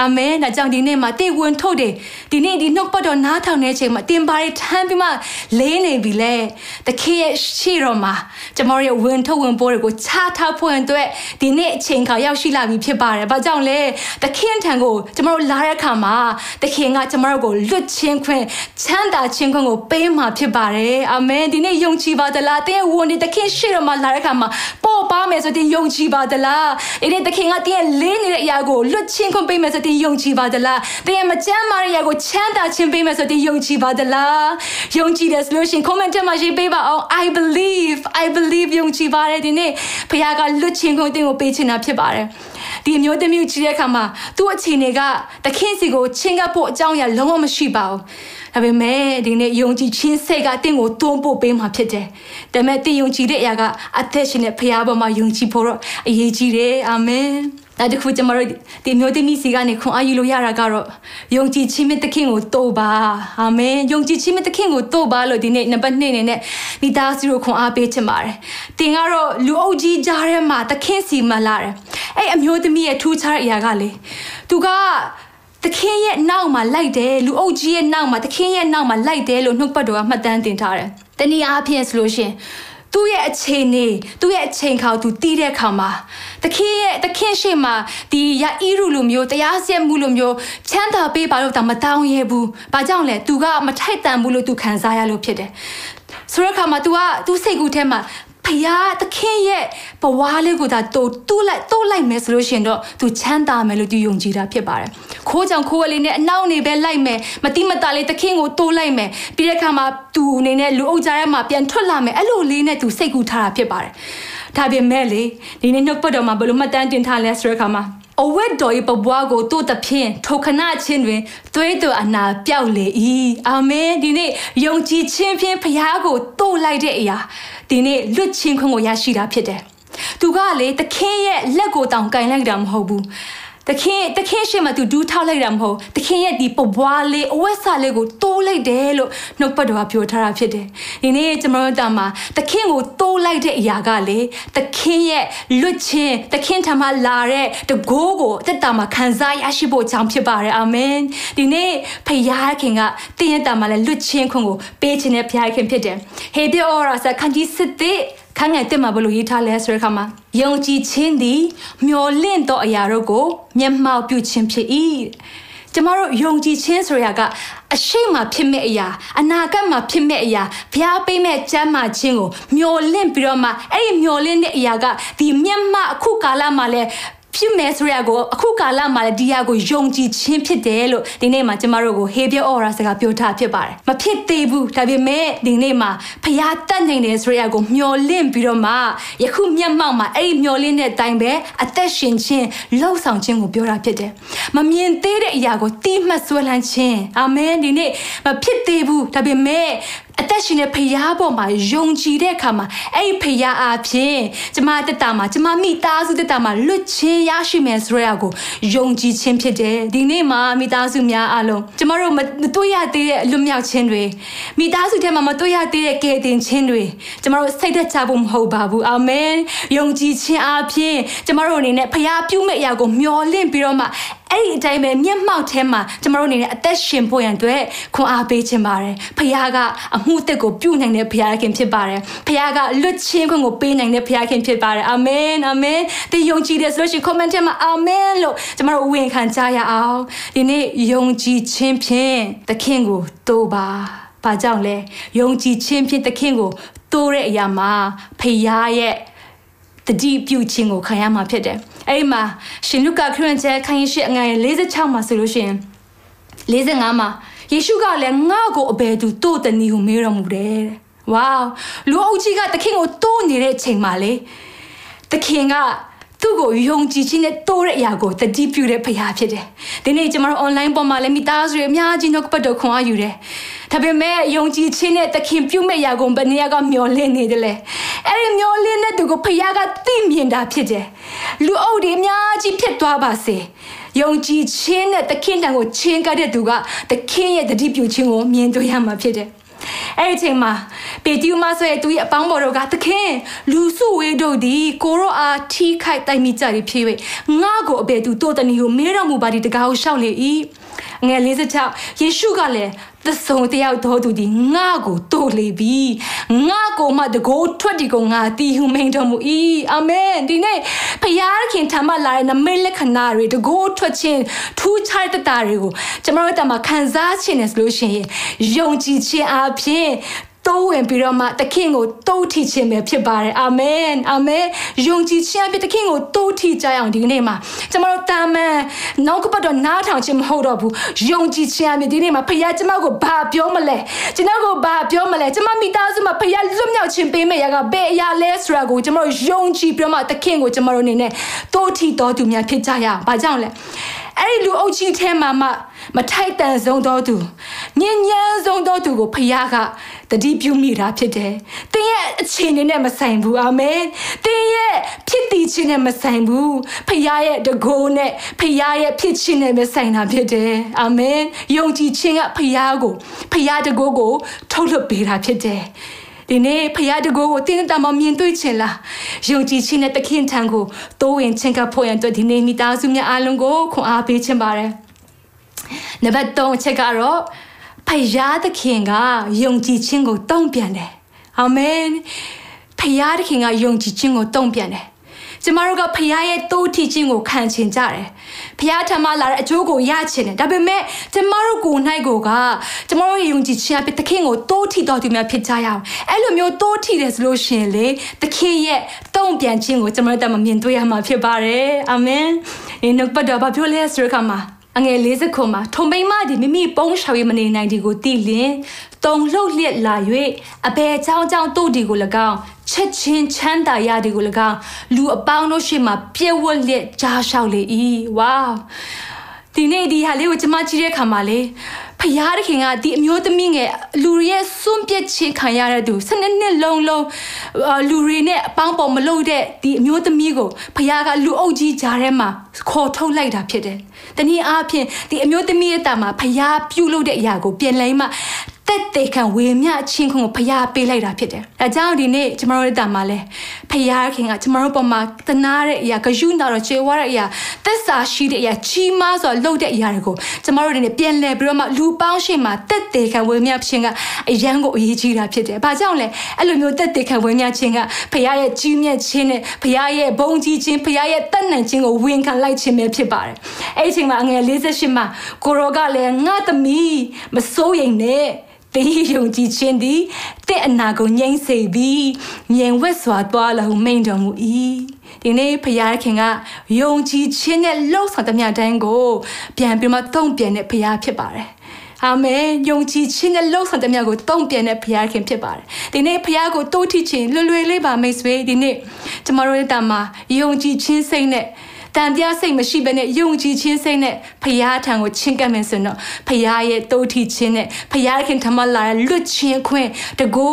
အာမင်ဒါကြောင့်ဒီနေ့မှာတင့်ဝင်ထုတ်တယ်ဒီနေ့ဒီနှုတ်ပတ်တော်နားထောင်နေချိန်မှာတင်ပါရီထမ်းပြီးမှလေးနေပြီလေတခင်ရဲ့ရှိတော်မှာကျမတို့ရဲ့ဝင်ထုတ်ဝင်ပိုးတွေကိုချထားဖို့အတွက်ဒီနေ့အချိန်ခါရောက်ရှိလာပြီဖြစ်ပါတယ်ဘာကြောင့်လဲတခင်ထံကိုကျမတို့လာတဲ့အခါမှာတခင်ကကျမတို့ကိုလွတ်ချင်းခွင့်ချမ်းသာခြင်းခွင့်ကိုပေးမှာဖြစ်ပါတယ်အာမင်ဒီနေ့ယုံကြည်ပါသလားတင်းရဲ့ဝန်ဒီတခင်ရှိတော်မှာလာတဲ့အခါမှာပို့ပါမယ်ဆိုတင်ယုံကြည်ပါသလားဒီနေ့တခင်ကတင်းရဲ့လေးနေတဲ့အရာကိုလွတ်ချင်းခွင့်ပေးမယ်ဆိုတင်ယုံကြည်ပါသလားသင်ရဲ့မကြမ်းမာတဲ့ရာကိုချမ်းသာခြင်းပေးမယ်ဆိုတင်ယုံကြည်ပါသလားယုံကြည်တယ်ဆိုလို့ရှိရင် comment ထဲမှာရေးပေးပါအောင် I believe I believe ယုံကြည်ပါတယ်ဒီနေ့ဖခင်ကလွတ်ခြင်းကိုတင်ကိုပေးချင်တာဖြစ်ပါတယ်ဒီအမျိုးသမီးကြီးတဲ့အခါမှာသူ့အခြေအနေကတခင်စီကိုချင်းကပ်ဖို့အကြောင်းအရာလုံးဝမရှိပါဘူးဒါပေမဲ့ဒီနေ့ယုံကြည်ခြင်းစိတ်ကတင့်ကိုတွန်းပို့ပေးမှာဖြစ်တယ်ဒါပေမဲ့တင်ယုံကြည်တဲ့အရာကအသက်ရှင်တဲ့ဖခင်ပေါ်မှာယုံကြည်ဖို့တော့အရေးကြီးတယ်အာမင် ဒါတခုကျွန်တော်တို့ဒီမျိုးသမီးစီကနေခွန်အားယူလို့ရတာကတော့ယုံကြည်ခြင်း mit သခင်ကိုတိုးပါအာမင်ယုံကြည်ခြင်း mit သခင်ကိုတိုးပါလို့ဒီနေ့နံပါတ်2အနေနဲ့မိသားစုကိုခွန်အားပေးချင်ပါတယ်တင်ကတော့လူအုပ်ကြီးကြားထဲမှာသခင်စီမလာတယ်အဲ့အမျိုးသမီးရဲ့ထူးခြားတဲ့အရာကလေသူကသခင်ရဲ့နောက်မှာလိုက်တယ်လူအုပ်ကြီးရဲ့နောက်မှာသခင်ရဲ့နောက်မှာလိုက်တယ်လို့နှုတ်ပတ်တော်ကမှတ်တမ်းတင်ထားတယ်တနည်းအားဖြင့်ဆိုလို့ရှင် သူ့ရဲ့အချိန်နေသူ့ရဲ့အချိန်ခါသူတီးတဲ့ခါမှာတခင်ရဲ့တခင်ရှိမှာဒီယာအီရူလိုမျိုးတရားစက်မှုလိုမျိုးချမ်းသာပေးပါလို့တောင်မတောင်းရဘူး။ဘာကြောင့်လဲ။ तू ကမထိုက်တန်ဘူးလို့ तू ခံစားရလို့ဖြစ်တယ်။ဆိုတော့ခါမှာ तू က तू စိတ်ကူးထဲမှာ ဖယားသခင်ရဲ့ဘဝလေးကိုသာတူတူလိုက်တူလိုက်မယ်ဆိုလို့ရှင်တော့သူချမ်းသာမယ်လို့သူယုံကြည်တာဖြစ်ပါတယ်။ခိုးကြောင်ခိုးဝလေးနဲ့အနောက်နေပဲလိုက်မယ်မတိမတာလေးသခင်ကိုတိုးလိုက်မယ်ပြီးတဲ့အခါမှာသူအနေနဲ့လူအုပ်ကြားထဲမှာပြန်ထွက်လာမယ်အဲ့လိုလေးနဲ့သူစိတ်ကူးထားတာဖြစ်ပါတယ်။ဒါပေမဲ့လေဒီနေ့နှုတ်ပတ်တော်မှာဘယ်လိုမှတ်တမ်းတင်ထားလဲဆိုတဲ့အခါမှာ အဝတ်တော်၏ပပွားကိုတို့တဖြင့်ထိုခဏချင်းတွင်သွေးတော်အနာပြောက်လေ၏အာမင်ဒီနေ့ယုံကြည်ခြင်းဖြင့်ဖခင်ကိုတိုးလိုက်တဲ့အရာဒီနေ့လွတ်ချင်းခွင့်ကိုရရှိတာဖြစ်တယ်သူကလေသခင်ရဲ့လက်ကိုတောင်ကင်လိုက်တာမဟုတ်ဘူး တခင်တခင်ရှေ့မှာသူဒူးထောက်လိုက်တာမဟုတ်တခင်ရဲ့ဒီပပွားလေးအဝက်စားလေးကိုတိုးလိုက်တယ်လို့နှုတ်ပတ်တော်ကပြောထားတာဖြစ်တယ်။ဒီနေ့ကျွန်တော်တို့တာမှာတခင်ကိုတိုးလိုက်တဲ့အရာကလေတခင်ရဲ့လွတ်ခြင်းတခင်ထံမှာလာတဲ့တကိုးကိုတက်တာမှာခံစားရရှိဖို့ကြောင့်ဖြစ်ပါတယ်အာမင်။ဒီနေ့ဖခင်ကတင်းရဲ့တာမှာလည်းလွတ်ခြင်းခွင့်ကိုပေးခြင်းနဲ့ဖခင်ဖြစ်တယ်။ဟေပြအော်ရာစခန်းကြီးစစ်တဲ့ ခန်းငယ်တက်မှာဘလို့ရေးထားလဲဆိုတဲ့အခါမှာယုံကြည်ခြင်းသည်မျော်လင့်သောအရာတို့ကိုမျက်မှောက်ပြုခြင်းဖြစ်၏ကျမတို့ယုံကြည်ခြင်းဆိုရာကအရှိမဖြစ်မဲ့အရာအနာဂတ်မှာဖြစ်မဲ့အရာဘုရားပေးမဲ့ကျမ်းမာခြင်းကိုမျော်လင့်ပြီးတော့မှအဲ့ဒီမျော်လင့်တဲ့အရာကဒီမျက်မှောက်အခုကာလမှာလဲ ဖြစ်မယ်ဆိုရကိုအခုကာလမှာလည်းဒီဟာကိုယုံကြည်ခြင်းဖြစ်တယ်လို့ဒီနေ့မှာကျမတို့ကိုဟေပြောအော်ရာစကားပြောထားဖြစ်ပါတယ်မဖြစ်သေးဘူးဒါပေမဲ့ဒီနေ့မှာဖျားတတ်နိုင်တယ်ဆိုရကိုမျော်လင့်ပြီးတော့မှယခုမျက်မှောက်မှာအဲ့ဒီမျော်လင့်တဲ့အတိုင်းပဲအသက်ရှင်ခြင်းလှုပ်ဆောင်ခြင်းကိုပြောတာဖြစ်တယ်မမြင်သေးတဲ့အရာကိုတိမှတ်ဆွဲလန်းခြင်းအာမင်ဒီနေ့မဖြစ်သေးဘူးဒါပေမဲ့ အသက်ရှင်တဲ့ဖရားပေါ်မှာယုံကြည်တဲ့အခါမှာအဲ့ဒီဖရားအားဖြင့်ကျမတက်တာမှာကျမမိသားစုတက်တာမှာလွတ်ချင်းရရှိမယ်ဆိုရကိုယုံကြည်ခြင်းဖြစ်တယ်ဒီနေ့မှာမိသားစုများအားလုံးကျမတို့မတွေ့ရသေးတဲ့အလွတ်မြောက်ခြင်းတွေမိသားစုထဲမှာမတွေ့ရသေးတဲ့ကယ်တင်ခြင်းတွေကျမတို့စိတ်သက်သာဖို့မဟုတ်ပါဘူးအာမင်ယုံကြည်ခြင်းအားဖြင့်ကျမတို့အနေနဲ့ဖရားပြုမဲ့အရာကိုမျှော်လင့်ပြီးတော့မှအဲ့ဒီအတိုင်းပဲမျက်မှောက်ထဲမှာကျမတို့အနေနဲ့အသက်ရှင်ဖို့ရန်အတွက်ခွန်အားပေးခြင်းပါတယ်ဖခင်ကအမှုသက်ကိုပြုနိုင်တဲ့ဖခင်ဖြစ်ပါတယ်ဖခင်ကလွတ်ချင်းခွင့်ကိုပေးနိုင်တဲ့ဖခင်ဖြစ်ပါတယ်အာမင်အာမင်ဒီယုံကြည်တယ်ဆိုလို့ရှိရင် comment ထဲမှာအာမင်လို့ကျမတို့ဝင်ခံကြရအောင်ဒီနေ့ယုံကြည်ခြင်းဖြင့်သခင်ကိုတိုးပါဘာကြောင့်လဲယုံကြည်ခြင်းဖြင့်သခင်ကိုတိုးတဲ့အရာမှာဖခင်ရဲ့ တတိပြုခြင်းကိုခံရမှာဖြစ်တယ်အဲ့ဒီမှာရှင်လုကာခရစ်ကျဲခန်းရှိအငယ်46မှာဆိုလို့ရှိရင်45မှာယေရှုကလည်းငါ့ကိုအဘယ်သူတို့တနည်းဟုမေးတော်မူတယ်ဝေါလူအုပ်ကြီးကသခင်ကိုတိုးနေတဲ့အချိန်မှာလေသခင်က သူ့ကိုယုံကြည်ခြင်းနဲ့တိုးတဲ့အရာကိုတတိပြုတဲ့ဖခင်ဖြစ်တယ်။ဒီနေ့ကျွန်တော်တို့ online ပေါ်မှာလည်းမိသားစုတွေအများကြီးတော့ပတ်တော်ခွန်အားယူတယ်။ဒါပေမဲ့ယုံကြည်ခြင်းနဲ့သခင်ပြုမဲ့အရာကိုဘယ်နေရာကမျောလင့်နေတယ်လဲ။အဲ့ဒီမျောလင့်တဲ့သူကိုဖခင်ကသိမြင်တာဖြစ်တယ်။လူအုပ်တွေအများကြီးဖြစ်သွားပါစေ။ယုံကြည်ခြင်းနဲ့သခင်တန်ကိုချင်းကတဲ့သူကသခင်ရဲ့တတိပြုခြင်းကိုမြင်တွေ့ရမှာဖြစ်တယ်။ အဲ့ဒီအချိန်မှာပေတီယမဆိုရဲ့သူရဲ့အပေါင်းပေါ်တို့ကသခင်လူစုဝေးတို့သည်ကိုရောအားထိခိုက်တိုင်မိကြသည်ဖြစ်၍ငါ့ကိုအဘယ်သူတိုးတနည်းကိုမေးတော်မူပါသည်တကားကိုရှောက်လေ၏ ငယ်46ယေရှုကလည်းသဆုံတယောက်တော်သူဒီငါ့ကိုတိုးလေပြီငါ့ကိုမှတကိုးထွက်ဒီကိုငါတီးဟုမိန်တော်မူ၏အာမင်ဒီနေ့ဖခင်ထံမှလာတဲ့နမိတ်လက္ခဏာတွေတကိုးထွက်ခြင်းထူးခြားတဲ့တာတွေကိုကျွန်တော်တို့တမခံစားခြင်းနဲ့ဆိုလို့ရှိရင်ယုံကြည်ခြင်းအပြင် တိုးဝင်ပြီးတော့မှသခင်ကိုတိုးထီခြင်းပဲဖြစ်ပါတယ်အာမင်အာမင်ယုံကြည်ခြင်းအဖြစ်သခင်ကိုတိုးထီကြအောင်ဒီနေ့မှာကျွန်တော်တို့တာမန်နောက်ကပတ်တော့နားထောင်ခြင်းမဟုတ်တော့ဘူးယုံကြည်ခြင်းအဖြစ်ဒီနေ့မှာဖခင်ကျွန်မကိုဘာပြောမလဲကျွန်တော်ကိုဘာပြောမလဲကျွန်မမိသားစုမှာဖခင်လွတ်မြောက်ခြင်းပေးမယ့်ရာကဘယ်အရာလဲဆိုတာကိုကျွန်တော်ယုံကြည်ပြီးတော့မှသခင်ကိုကျွန်တော်တို့အနေနဲ့တိုးထီတော်သူများဖြစ်ကြရအောင်ဘာကြောင့်လဲအဲ့ဒီလူအုပ်ကြီးထဲမှာမှ မထိုက်တန်ဆုံးသောသူညဉ့်ညမ်းဆုံးသောသူကိုဖခင်ကတတိပြုမိတာဖြစ်တယ်။တင်းရဲ့အခြေအနေနဲ့မဆိုင်ဘူးအာမင်။တင်းရဲ့ဖြစ်တည်ခြင်းနဲ့မဆိုင်ဘူး။ဖခင်ရဲ့တကိုးနဲ့ဖခင်ရဲ့ဖြစ်ခြင်းနဲ့ပဲဆိုင်တာဖြစ်တယ်။အာမင်။ယုံကြည်ခြင်းကဖခင်ကိုဖခင်တကိုးကို ထုတ်လွှတ်ပေးတာဖြစ်တယ်။ဒီနေ့ဖရာတကိုကိုတင်းတမမြင်တွေ့ချင်လားယုံကြည်ခြင်းနဲ့တခင်ထံကိုတိုးဝင်ခြင်းကဖို့ရန်အတွက်ဒီနေ့မိသားစုများအားလုံးကိုခွန်အားပေးခြင်းပါတယ် နံပါတ်3အချက်ကတော့ဖယားသခင်ကယုံကြည်ခြင်းကိုတုံ့ပြန်တယ်အာမင်ဖယားသခင်ကယုံကြည်ခြင်းကိုတုံ့ပြန်တယ်ကျမတို့ကဖခင်ရဲ့တိုးထီခြင်းကိုခံချင်ကြတယ်။ဖခင်ထမလာတဲ့အကျိုးကိုရချင်တယ်။ဒါပေမဲ့ကျမတို့ကိုယ်၌ကိုကကျမတို့ရဲ့ယုံကြည်ခြင်းအဖြစ်သခင်ကိုတိုးထီတော်သူများဖြစ်ကြရအောင်။အဲ့လိုမျိုးတိုးထီတယ်ဆိုလို့ရှိရင်လေသခင်ရဲ့တုံ့ပြန်ခြင်းကိုကျမတို့တမမြင်တွေ့ရမှာဖြစ်ပါတယ်။အာမင်။ဒီနှုတ်ပတ်တော်ဘာပြောလဲဆိုတဲ့အခါမှာ အငယ်40ခုမှာထုံမိမဒီမိမိပုံးရှောင်ရမနေနိုင်ဒီကိုတီလင်တုံလှုပ်လျက်လာ၍အဘယ်ချောင်းချောင်းတို့ဒီကို၎င်းချက်ချင်းချမ်းသာရဒီကို၎င်းလူအပေါင်းတို့ရှေ့မှာပြည့်ဝတ်လျက်ကြားလျှောက်လေ၏ဝါ ဒီနေ့ဒီဟာလေးကိုကျမကြည့်တဲ့အခါမှာလေဖယားတခင်ကဒီအမျိုးသမီးငယ်လူတွေရဲ့စွန့်ပစ်ခြင်းခံရတဲ့သူစနစ်နှစ်လုံးလုံးလူတွေနဲ့အပေါင်းပေါ်မလုပ်တဲ့ဒီအမျိုးသမီးကိုဖယားကလူအုပ်ကြီးကြားထဲမှာခေါ်ထုတ်လိုက်တာဖြစ်တယ်။တနည်းအားဖြင့်ဒီအမျိုးသမီးရဲ့တာမှာဖယားပြုတ်လို့တဲ့အရာကိုပြင်လဲမှ တက်တေခံဝေမျှချင်းခွန်ကိုဖျားပေးလိုက်တာဖြစ်တယ်။ဒါကြောင့်ဒီနေ့ကျမတို့တာမှာလဲဖျားခင်ကကျမတို့ပေါ်မှာတနာတဲ့အရာဂယုနာတော့ခြေဝါတဲ့အရာသက်စာရှိတဲ့အရာကြီးမားစွာလှုပ်တဲ့အရာတွေကိုကျမတို့ဒီနေ့ပြန်လဲပြီးတော့မှလူပေါင်းရှေ့မှာတက်တေခံဝေမျှခြင်းကအရန်ကိုအရေးကြီးတာဖြစ်တယ်။ဘာကြောင့်လဲအဲ့လိုမျိုးတက်တေခံဝေမျှခြင်းကဖျားရဲ့ကြီးမြတ်ခြင်းနဲ့ဖျားရဲ့ဘုံကြီးခြင်းဖျားရဲ့တတ်နိုင်ခြင်းကိုဝန်ခံလိုက်ခြင်းပဲဖြစ်ပါတယ်။အဲ့ဒီအချိန်မှာအငယ်48မှာကိုရောကလည်းငါသမီးမစိုးရိမ်နဲ့ တင်းယုံကြည်ခြင်းသည်တဲ့အနာကိုငြိမ့်စေပြီးမြင်ဝက်စွာသွားလာဟုမိန်တော်မူ၏ဒီနေ့ဖခင်ကယုံကြည်ခြင်းနဲ့လှုပ်ဆောင်သမျှတိုင်းကို ပြန်ပြီးမှတုံ့ပြန်တဲ့ဖခင်ဖြစ်ပါတယ်အာမင်ယုံကြည်ခြင်းနဲ့လှုပ်ဆောင်တဲ့မြတ်ကိုတုံ့ပြန်တဲ့ဘုရားခင်ဖြစ်ပါတယ်ဒီနေ့ဘုရားကိုတိုးထခြင်းလွယ်လွယ်လေးပါမိတ်ဆွေဒီနေ့ကျမတို့ရဲ့တာမှာယုံကြည်ခြင်းစိတ်နဲ့ တန်တရားစိတ်မရှိဘဲနဲ့ယုံကြည်ခြင်းစိတ်နဲ့ဖရာထံကိုချင့်ကပ်မယ်ဆိုတော့ဖရာရဲ့တိုးထီခြင်းနဲ့ဖရာခင်ထမလာတဲ့လွတ်ခြင်းခွင့်တကူ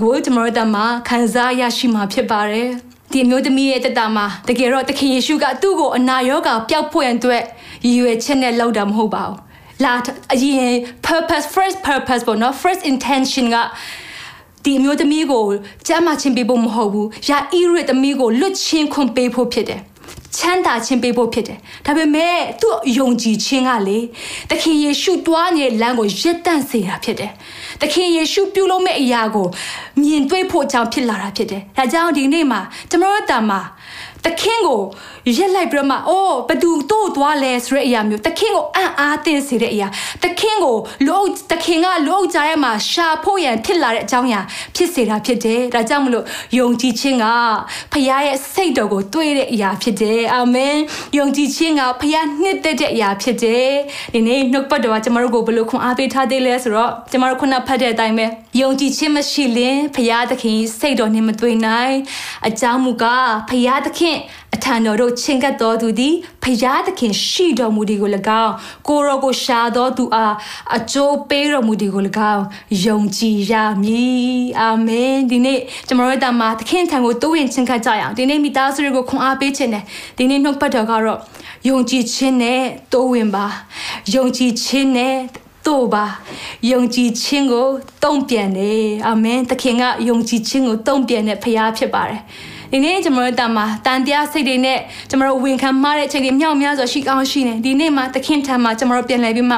ကိုကျွန်တော်တို့မှာခံစားရရှိမှာဖြစ်ပါတယ်ဒီမျိုးသမီးရဲ့တက်တာမှာတကယ်တော့သခင်ယေရှုကသူ့ကိုအနာရောဂါပျောက်ဖွယ်အတွက်ရည်ရွယ်ချက်နဲ့လောက်တာမဟုတ်ပါဘူးလာအရင် purpose first purpose ပေါ့နော် first intention ကဒီအမျိုးသမီးကိုကြမ်းမှချင်းပေးဖို့မဟုတ်ဘူး။ယာအီရစ်သမီးကိုလွတ်ချင်းခွင့်ပေးဖို့ဖြစ်တယ်။ ချမ်းသာခြင်းပေးဖို့ဖြစ်တယ်ဒါပေမဲ့သူ့ယုံကြည်ခြင်းကလေသခင်ယေရှုတွားနေတဲ့လမ်းကိုရည်တန့်စေတာဖြစ်တယ်သခင်ယေရှုပြုလုပ်မဲ့အရာကိုမြင်တွေ့ဖို့ကြောင့်ဖြစ်လာတာဖြစ်တယ်ဒါကြောင့်ဒီနေ့မှာကျွန်တော်တို့တာမှာသခင်ကို ရက်လိုက်ပြီးတော့မှအိုးဘသူတို့သွားလဲဆိုတဲ့အရာမျိုးသခင်ကိုအံ့အားသင့်စေတဲ့အရာသခင်ကိုလူအုပ်သခင်ကလူအုပ်ကြားထဲမှာရှာဖို့ရန်ဖြစ်လာတဲ့အကြောင်းအရာဖြစ်စေတာဖြစ်တယ်ဒါကြောင့်မလို့ယုံကြည်ခြင်းကဖခင်ရဲ့စိတ်တော်ကိုတွေးတဲ့အရာဖြစ်တယ်အာမင်ယုံကြည်ခြင်းကဖခင်နှစ်သက်တဲ့အရာဖြစ်တယ်ဒီနေ့နှုတ်ပတ်တော်ကကျွန်တော်တို့ကိုဘယ်လိုခွန်အားပေးထားသေးလဲဆိုတော့ကျွန်တော်တို့ခုနဖတ်တဲ့အတိုင်းပဲယုံကြည်ခြင်းမရှိရင်ဖခင်သခင်စိတ်တော်နဲ့မတွေ့နိုင်အကြောင်းမူကားဖခင်သခင် အထံတော်တို့ချင်ကပ်တော်သူသည်ဖျားသခင်ရှိတော်မူသည်ကို၎င်းကိုရောကိုရှာတော်သူအားအကျိုးပေးတော်မူသည်ကို၎င်းယုံကြည်ရမည်အာမင်ဒီနေ့ကျွန်တော်တို့တမသခင်ထံကိုတိုးဝင်ချင်ကပ်ကြရအောင်ဒီနေ့မိသားစုတွေကိုခွန်အားပေးခြင်းနဲ့ဒီနေ့နှုတ်ပတ်တော်ကတော့ယုံကြည်ခြင်းနဲ့တိုးဝင်ပါယုံကြည်ခြင်းနဲ့တို့ပါယုံကြည်ခြင်းကိုတုံ့ပြန်တယ်အာမင်သခင်ကယုံကြည်ခြင်းကိုတုံ့ပြန်တဲ့ဖခင်ဖြစ်ပါတယ် ဒီနေ့ကျွန်တော်တို့တာမှာတန်တရားစိတ်တွေနဲ့ကျွန်တော်တို့ဝင်ခံမှားတဲ့အချိန်တွေမြောက်များစွာရှိကောင်းရှိနေဒီနေ့မှာသခင်ထံမှာကျွန်တော်တို့ပြန်လည်ပြီးမှ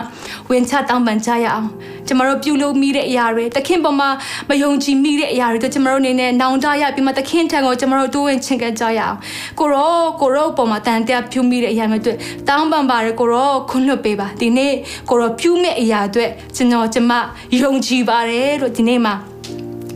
ဝင်ချတောင်းပန်ကြရအောင်ကျွန်တော်တို့ပြုလုပ်မိတဲ့အရာတွေသခင်ပေါ်မှာမယုံကြည်မိတဲ့အရာတွေတို့ကျွန်တော်တို့အနေနဲ့နောင်တရပြီးမှသခင်ထံကိုကျွန်တော်တို့တိုးဝင်ချင်ကြကြရအောင်ကိုရောကိုရောပေါ်မှာတန်တရားပြုမိတဲ့အရာမျိုးတွေတောင်းပန်ပါတယ်ကိုရောခွင့်လွှတ်ပေးပါဒီနေ့ကိုရောပြုမဲ့အရာတွေကျွန်တော်ကျမယုံကြည်ပါတယ်လို့ဒီနေ့မှာ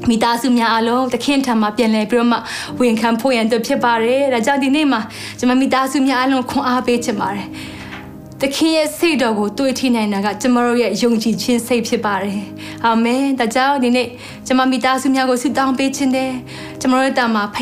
မိသားစုများအားလုံးတခင်ထံမှာပြန်လည်ပြီးတော့မှဝန်ခံဖို့ရန်အတွက်ဖြစ်ပါတယ်။ဒါကြောင့်ဒီနေ့မှာကျွန်မမိသားစုများအားလုံးခွန်အားပေးချင်ပါတယ်။တခင်ရဲ့စိတ်တော်ကိုတွေးထိနိုင်တာကကျွန်တော်ရဲ့ယုံကြည်ခြင်းစိတ်ဖြစ်ပါတယ်။အာမင်။ဒါကြောင့်ဒီနေ့ကျွန်မမိသားစုများကိုဆုတောင်းပေးခြင်းတယ်။ကျွန်တော်တို့တာမှာဖ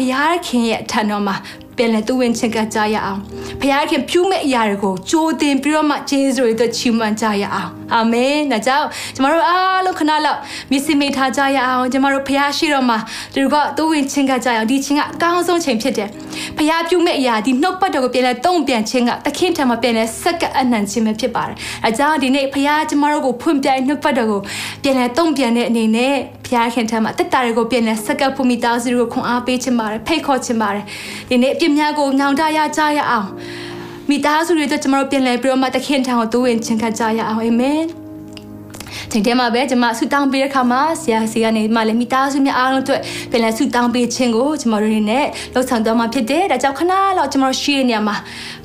ခင်ရဲ့အထံတော်မှာ ပြန်လဲသူဝင်ချင်ကကြရအောင်ဖခင်ပြုမဲ့အရာတွေကိုကြိုးတင်ပြီးတော့မှဂျေဇုရဲ့အတွက်ချီးမွမ်းကြရအောင်အာမင်ဒါကြောင့်ကျမတို့အားလုံးခဏလောက်မြစ်စင်မိထားကြရအောင်ကျမတို့ဖခင်ရှိတော်မှာဒီကသူဝင်ချင်ကကြရအောင်ဒီချင်းကအကောင်းဆုံးချိန်ဖြစ်တယ်ဖခင်ပြုမဲ့အရာဒီနှုတ်ပတ်တော်ကိုပြန်လဲတုံ့ပြန်ခြင်းကတခင်ထံမှာပြန်လဲစက္ကအနှံခြင်းပဲဖြစ်ပါတယ်အဲကြောင့်ဒီနေ့ဖခင်ကျမတို့ကိုဖွင့်ပြနှုတ်ပတ်တော်ကိုပြန်လဲတုံ့ပြန်တဲ့အနေနဲ့ ဖခင်ခင်ထံမှာတက်တာတွေကိုပြန်လဲစက္ကဖူမီသားစုကိုခွန်အားပေးခြင်းပါတယ်ဖိတ်ခေါ်ခြင်းပါတယ်ဒီနေ့အပြစ်များကိုညောင်တရကြရအောင်မိသားစုတွေအတွက်ကျွန်တော်တို့ပြန်လဲပြီးတော့မှတခင်ထံကိုတိုးဝင်ခြင်းခတ်ကြရအောင်အာမင်ချိန်တည်းမှာပဲကျွန်မဆူတောင်းပေးတဲ့ခါမှာဆရာစီကနေမှလည်းမိသားစုများအားလုံးအတွက်ပြန်လဲဆူတောင်းပေးခြင်းကိုကျွန်တော်တို့တွေနဲ့လှုပ်ဆောင်သွားမှာဖြစ်တယ်။ဒါကြောင့်ခဏလောက်ကျွန်တော်တို့ရှိရနေရမှာ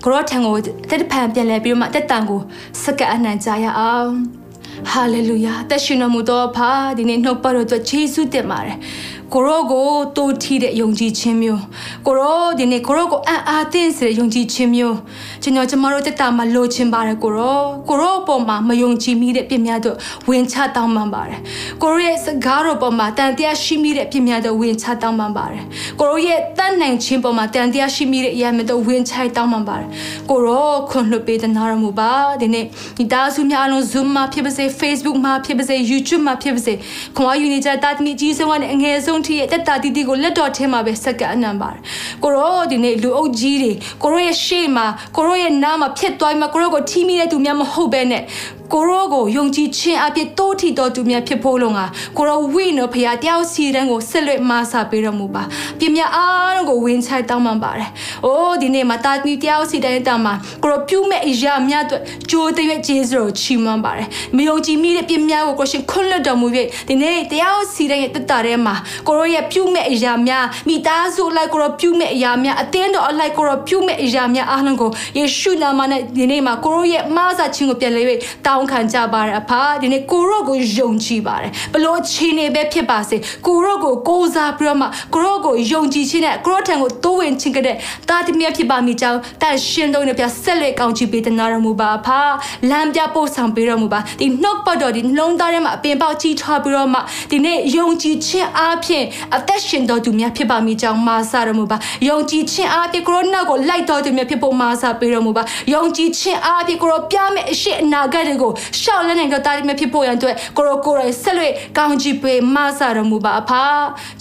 ဂရောထံကိုတက်တဖန်ပြန်လဲပြီးတော့မှတက်တန်ကိုစကအနှံကြရအောင်။ ဟာလေလုယာတက်ရှင်တော်မူသောဖာဒီနေ့နှုတ်ပတ်တော်အတွက်ယေရှုတင်ပါတယ်။ကိုရောကိုတိုးထီးတဲ့ယုံကြည်ခြင်းမျိုးကိုရောဒီနေ့ကိုရောကိုအံ့အားသင့်စေတဲ့ယုံကြည်ခြင်းမျိုး ကျွန်တော်ကျမတို့တက်တာမှာလိုချင်ပါတယ်ကိုရောကိုရောအပေါ်မှာမယုံကြည်မိတဲ့ပြင်းများတို့ဝင်ချတောင်းပန်ပါတယ်ကိုရောရဲ့စကားတော်ပေါ်မှာတန်တရားရှိမိတဲ့ပြင်းများတို့ဝင်ချတောင်းပန်ပါတယ်ကိုရောရဲ့တတ်နိုင်ခြင်းပေါ်မှာတန်တရားရှိမိတဲ့အရာမျိုးတို့ဝင်ချတောင်းပန်ပါတယ်ကိုရောခွန်လွှတ်ပေးတဲ့နာရမှုပါဒီနေ့ဒီသားစုများအလုံး Zoom မှာဖြစ်ပါစေ Facebook မှာဖြစ်ပါစေ YouTube မှာဖြစ်ပါစေခွန်အားယူနေကြတာတမီကြီးဆုံးကနေအငယ်ဆုံးထိရဲ့တက်တာတီတီကိုလက်တော်ထဲမှာပဲစက္ကအနံပါတယ်ကိုရောဒီနေ့လူအုပ်ကြီးတွေကိုရောရဲ့ရှေ့မှာကိုရောရဲ့နားမှာဖြစ်သွားမှကိုရောကိုထိမိတဲ့သူများမဟုတ်ပဲနဲ့ ကိုရောကိုယုံကြည်ခြင်းအပြည့်တိုးထီတော်သူများဖြစ်ဖို့လုံကကိုရောဝိနော်ဖခင်တယောက်စီတန်းကိုဆက်လွတ်မဆာပေးတော်မူပါပြမြအားလုံးကိုဝင်းချိုက်တောင်းပန်ပါတယ်။အိုးဒီနေ့မှာတာတီတယောက်စီတန်းတောင်းမှာကိုရောပြုမဲ့အရာများအတွက်ကြိုးတရွက်ကျေးဇူးတော်ချီးမွမ်းပါတယ်။မယုံကြည်မိတဲ့ပြမြကိုကိုရှင်ခွင့်လွတ်တော်မူ၍ဒီနေ့တယောက်စီတန်းရဲ့တက်တာထဲမှာကိုရောရဲ့ပြုမဲ့အရာများမိသားစုလိုက်ကိုရောပြုမဲ့အရာများအသင်းတော်အလိုက်ကိုရောပြုမဲ့အရာများအားလုံးကိုယေရှုနာမနဲ့ဒီနေ့မှာကိုရောရဲ့မဆာခြင်းကိုပြန်လဲ၍တောင်းခံကြပါရအဖာဒီနေ့ကိုရောကိုယုံကြည်ပါတယ်ဘလို့ခြေနေပဲဖြစ်ပါစေကိုရောကိုကိုးစားပြီးတော့မှကိုရောကိုယုံကြည်ခြင်းနဲ့ကိုရောထံကိုတိုးဝင်ခြင်းကတဲ့တာတမြတ်ဖြစ်ပါမိကြောင်းတန်ရှင်တော်နဲ့ပြဆက်လက်ကောင်းချီးပေးတဲ့နာရမူပါဖာလမ်းပြပို့ဆောင်ပေးတော်မူပါဒီနှုတ်ပတ်တော်ဒီနှလုံးသားထဲမှာအပင်ပေါက်ကြီးထွားပြီးတော့မှဒီနေ့ယုံကြည်ခြင်းအားဖြင့်အသက်ရှင်တော်သူများဖြစ်ပါမိကြောင်းမာစာတော်မူပါယုံကြည်ခြင်းအားဖြင့်ကိုရောနောက်ကိုလိုက်တော်သူများဖြစ်ဖို့မာစာပေးတော်မူပါယုံကြည်ခြင်းအားဖြင့်ကိုရောပြမဲ့အရှိအနာဂတ်တွေကိုရှောက်လက်နိုင်တော့တာဒီမဲ့ဖြစ်ဖို့ရန်အတွက်ကိုရောကိုယ်ရဲ့ဆက်လွတ်ကောင်းချီးပေးမာစာတော်မူပါအဖာ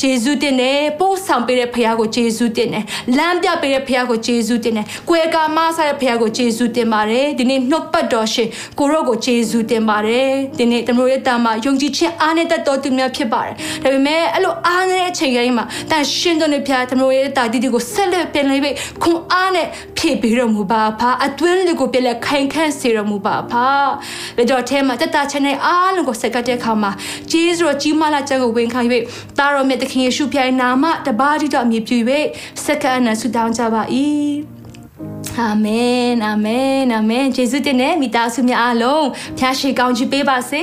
ဂျေဇုတင်နဲ့ပို့ဆောင်ပေးတဲ့ဖခင်ကိုဂျေဇုတင်နဲ့လမ်းပြပေးတဲ့ဖခင်ကိုဂျေဇုတင်နဲ့ကွယ်ကာမာစာတဲ့ဖခင်ကိုဂျေဇုတင်ပါတယ်ဒီနေ့နှုတ်ပတ်တော်ရှင်ကိုရောကိုဂျေဇုတင်ပါတယ်ဒီနေ့တမလို့ရဲ့တာမှာယုံကြည်ခြင်းအားနဲ့တတ်တော်သူများဖြစ်ပါတယ်ဒါပေမဲ့အဲ့လိုအားတဲ့အချိန်တိုင်းမှာတန်ရှင်တော်နဲ့ဖခင်တမလို့ရဲ့တာဒီဒီကိုဆက်လက်ပြန်လေးပဲခွန်အားနဲ့ဖြည့်ပေးတော်မူပါဖာအတွင်းလေးကိုပြန်လက်ခိုင်ခန့်စေတော်မူပါဖာဒါကြောင့်အဲမှာတတချနဲ့အားလုံးကိုဆက်ကတ်တဲ့အခါမှာဂျေဇုတော်ကြီးမားလာချက်ကိုဝင်ခံ၍တာတော်မြတ်သခင်ယေရှုဖျားနာမတပါးတိတော်အမည်ပြု၍စက္ကအနဆုတောင်းကြပါ၏အာမင်အာမင်အာမင်ယေရှုတင်တဲ့မိသားစုများအားလုံးဖျားရှိကောင်းချီးပေးပါစေ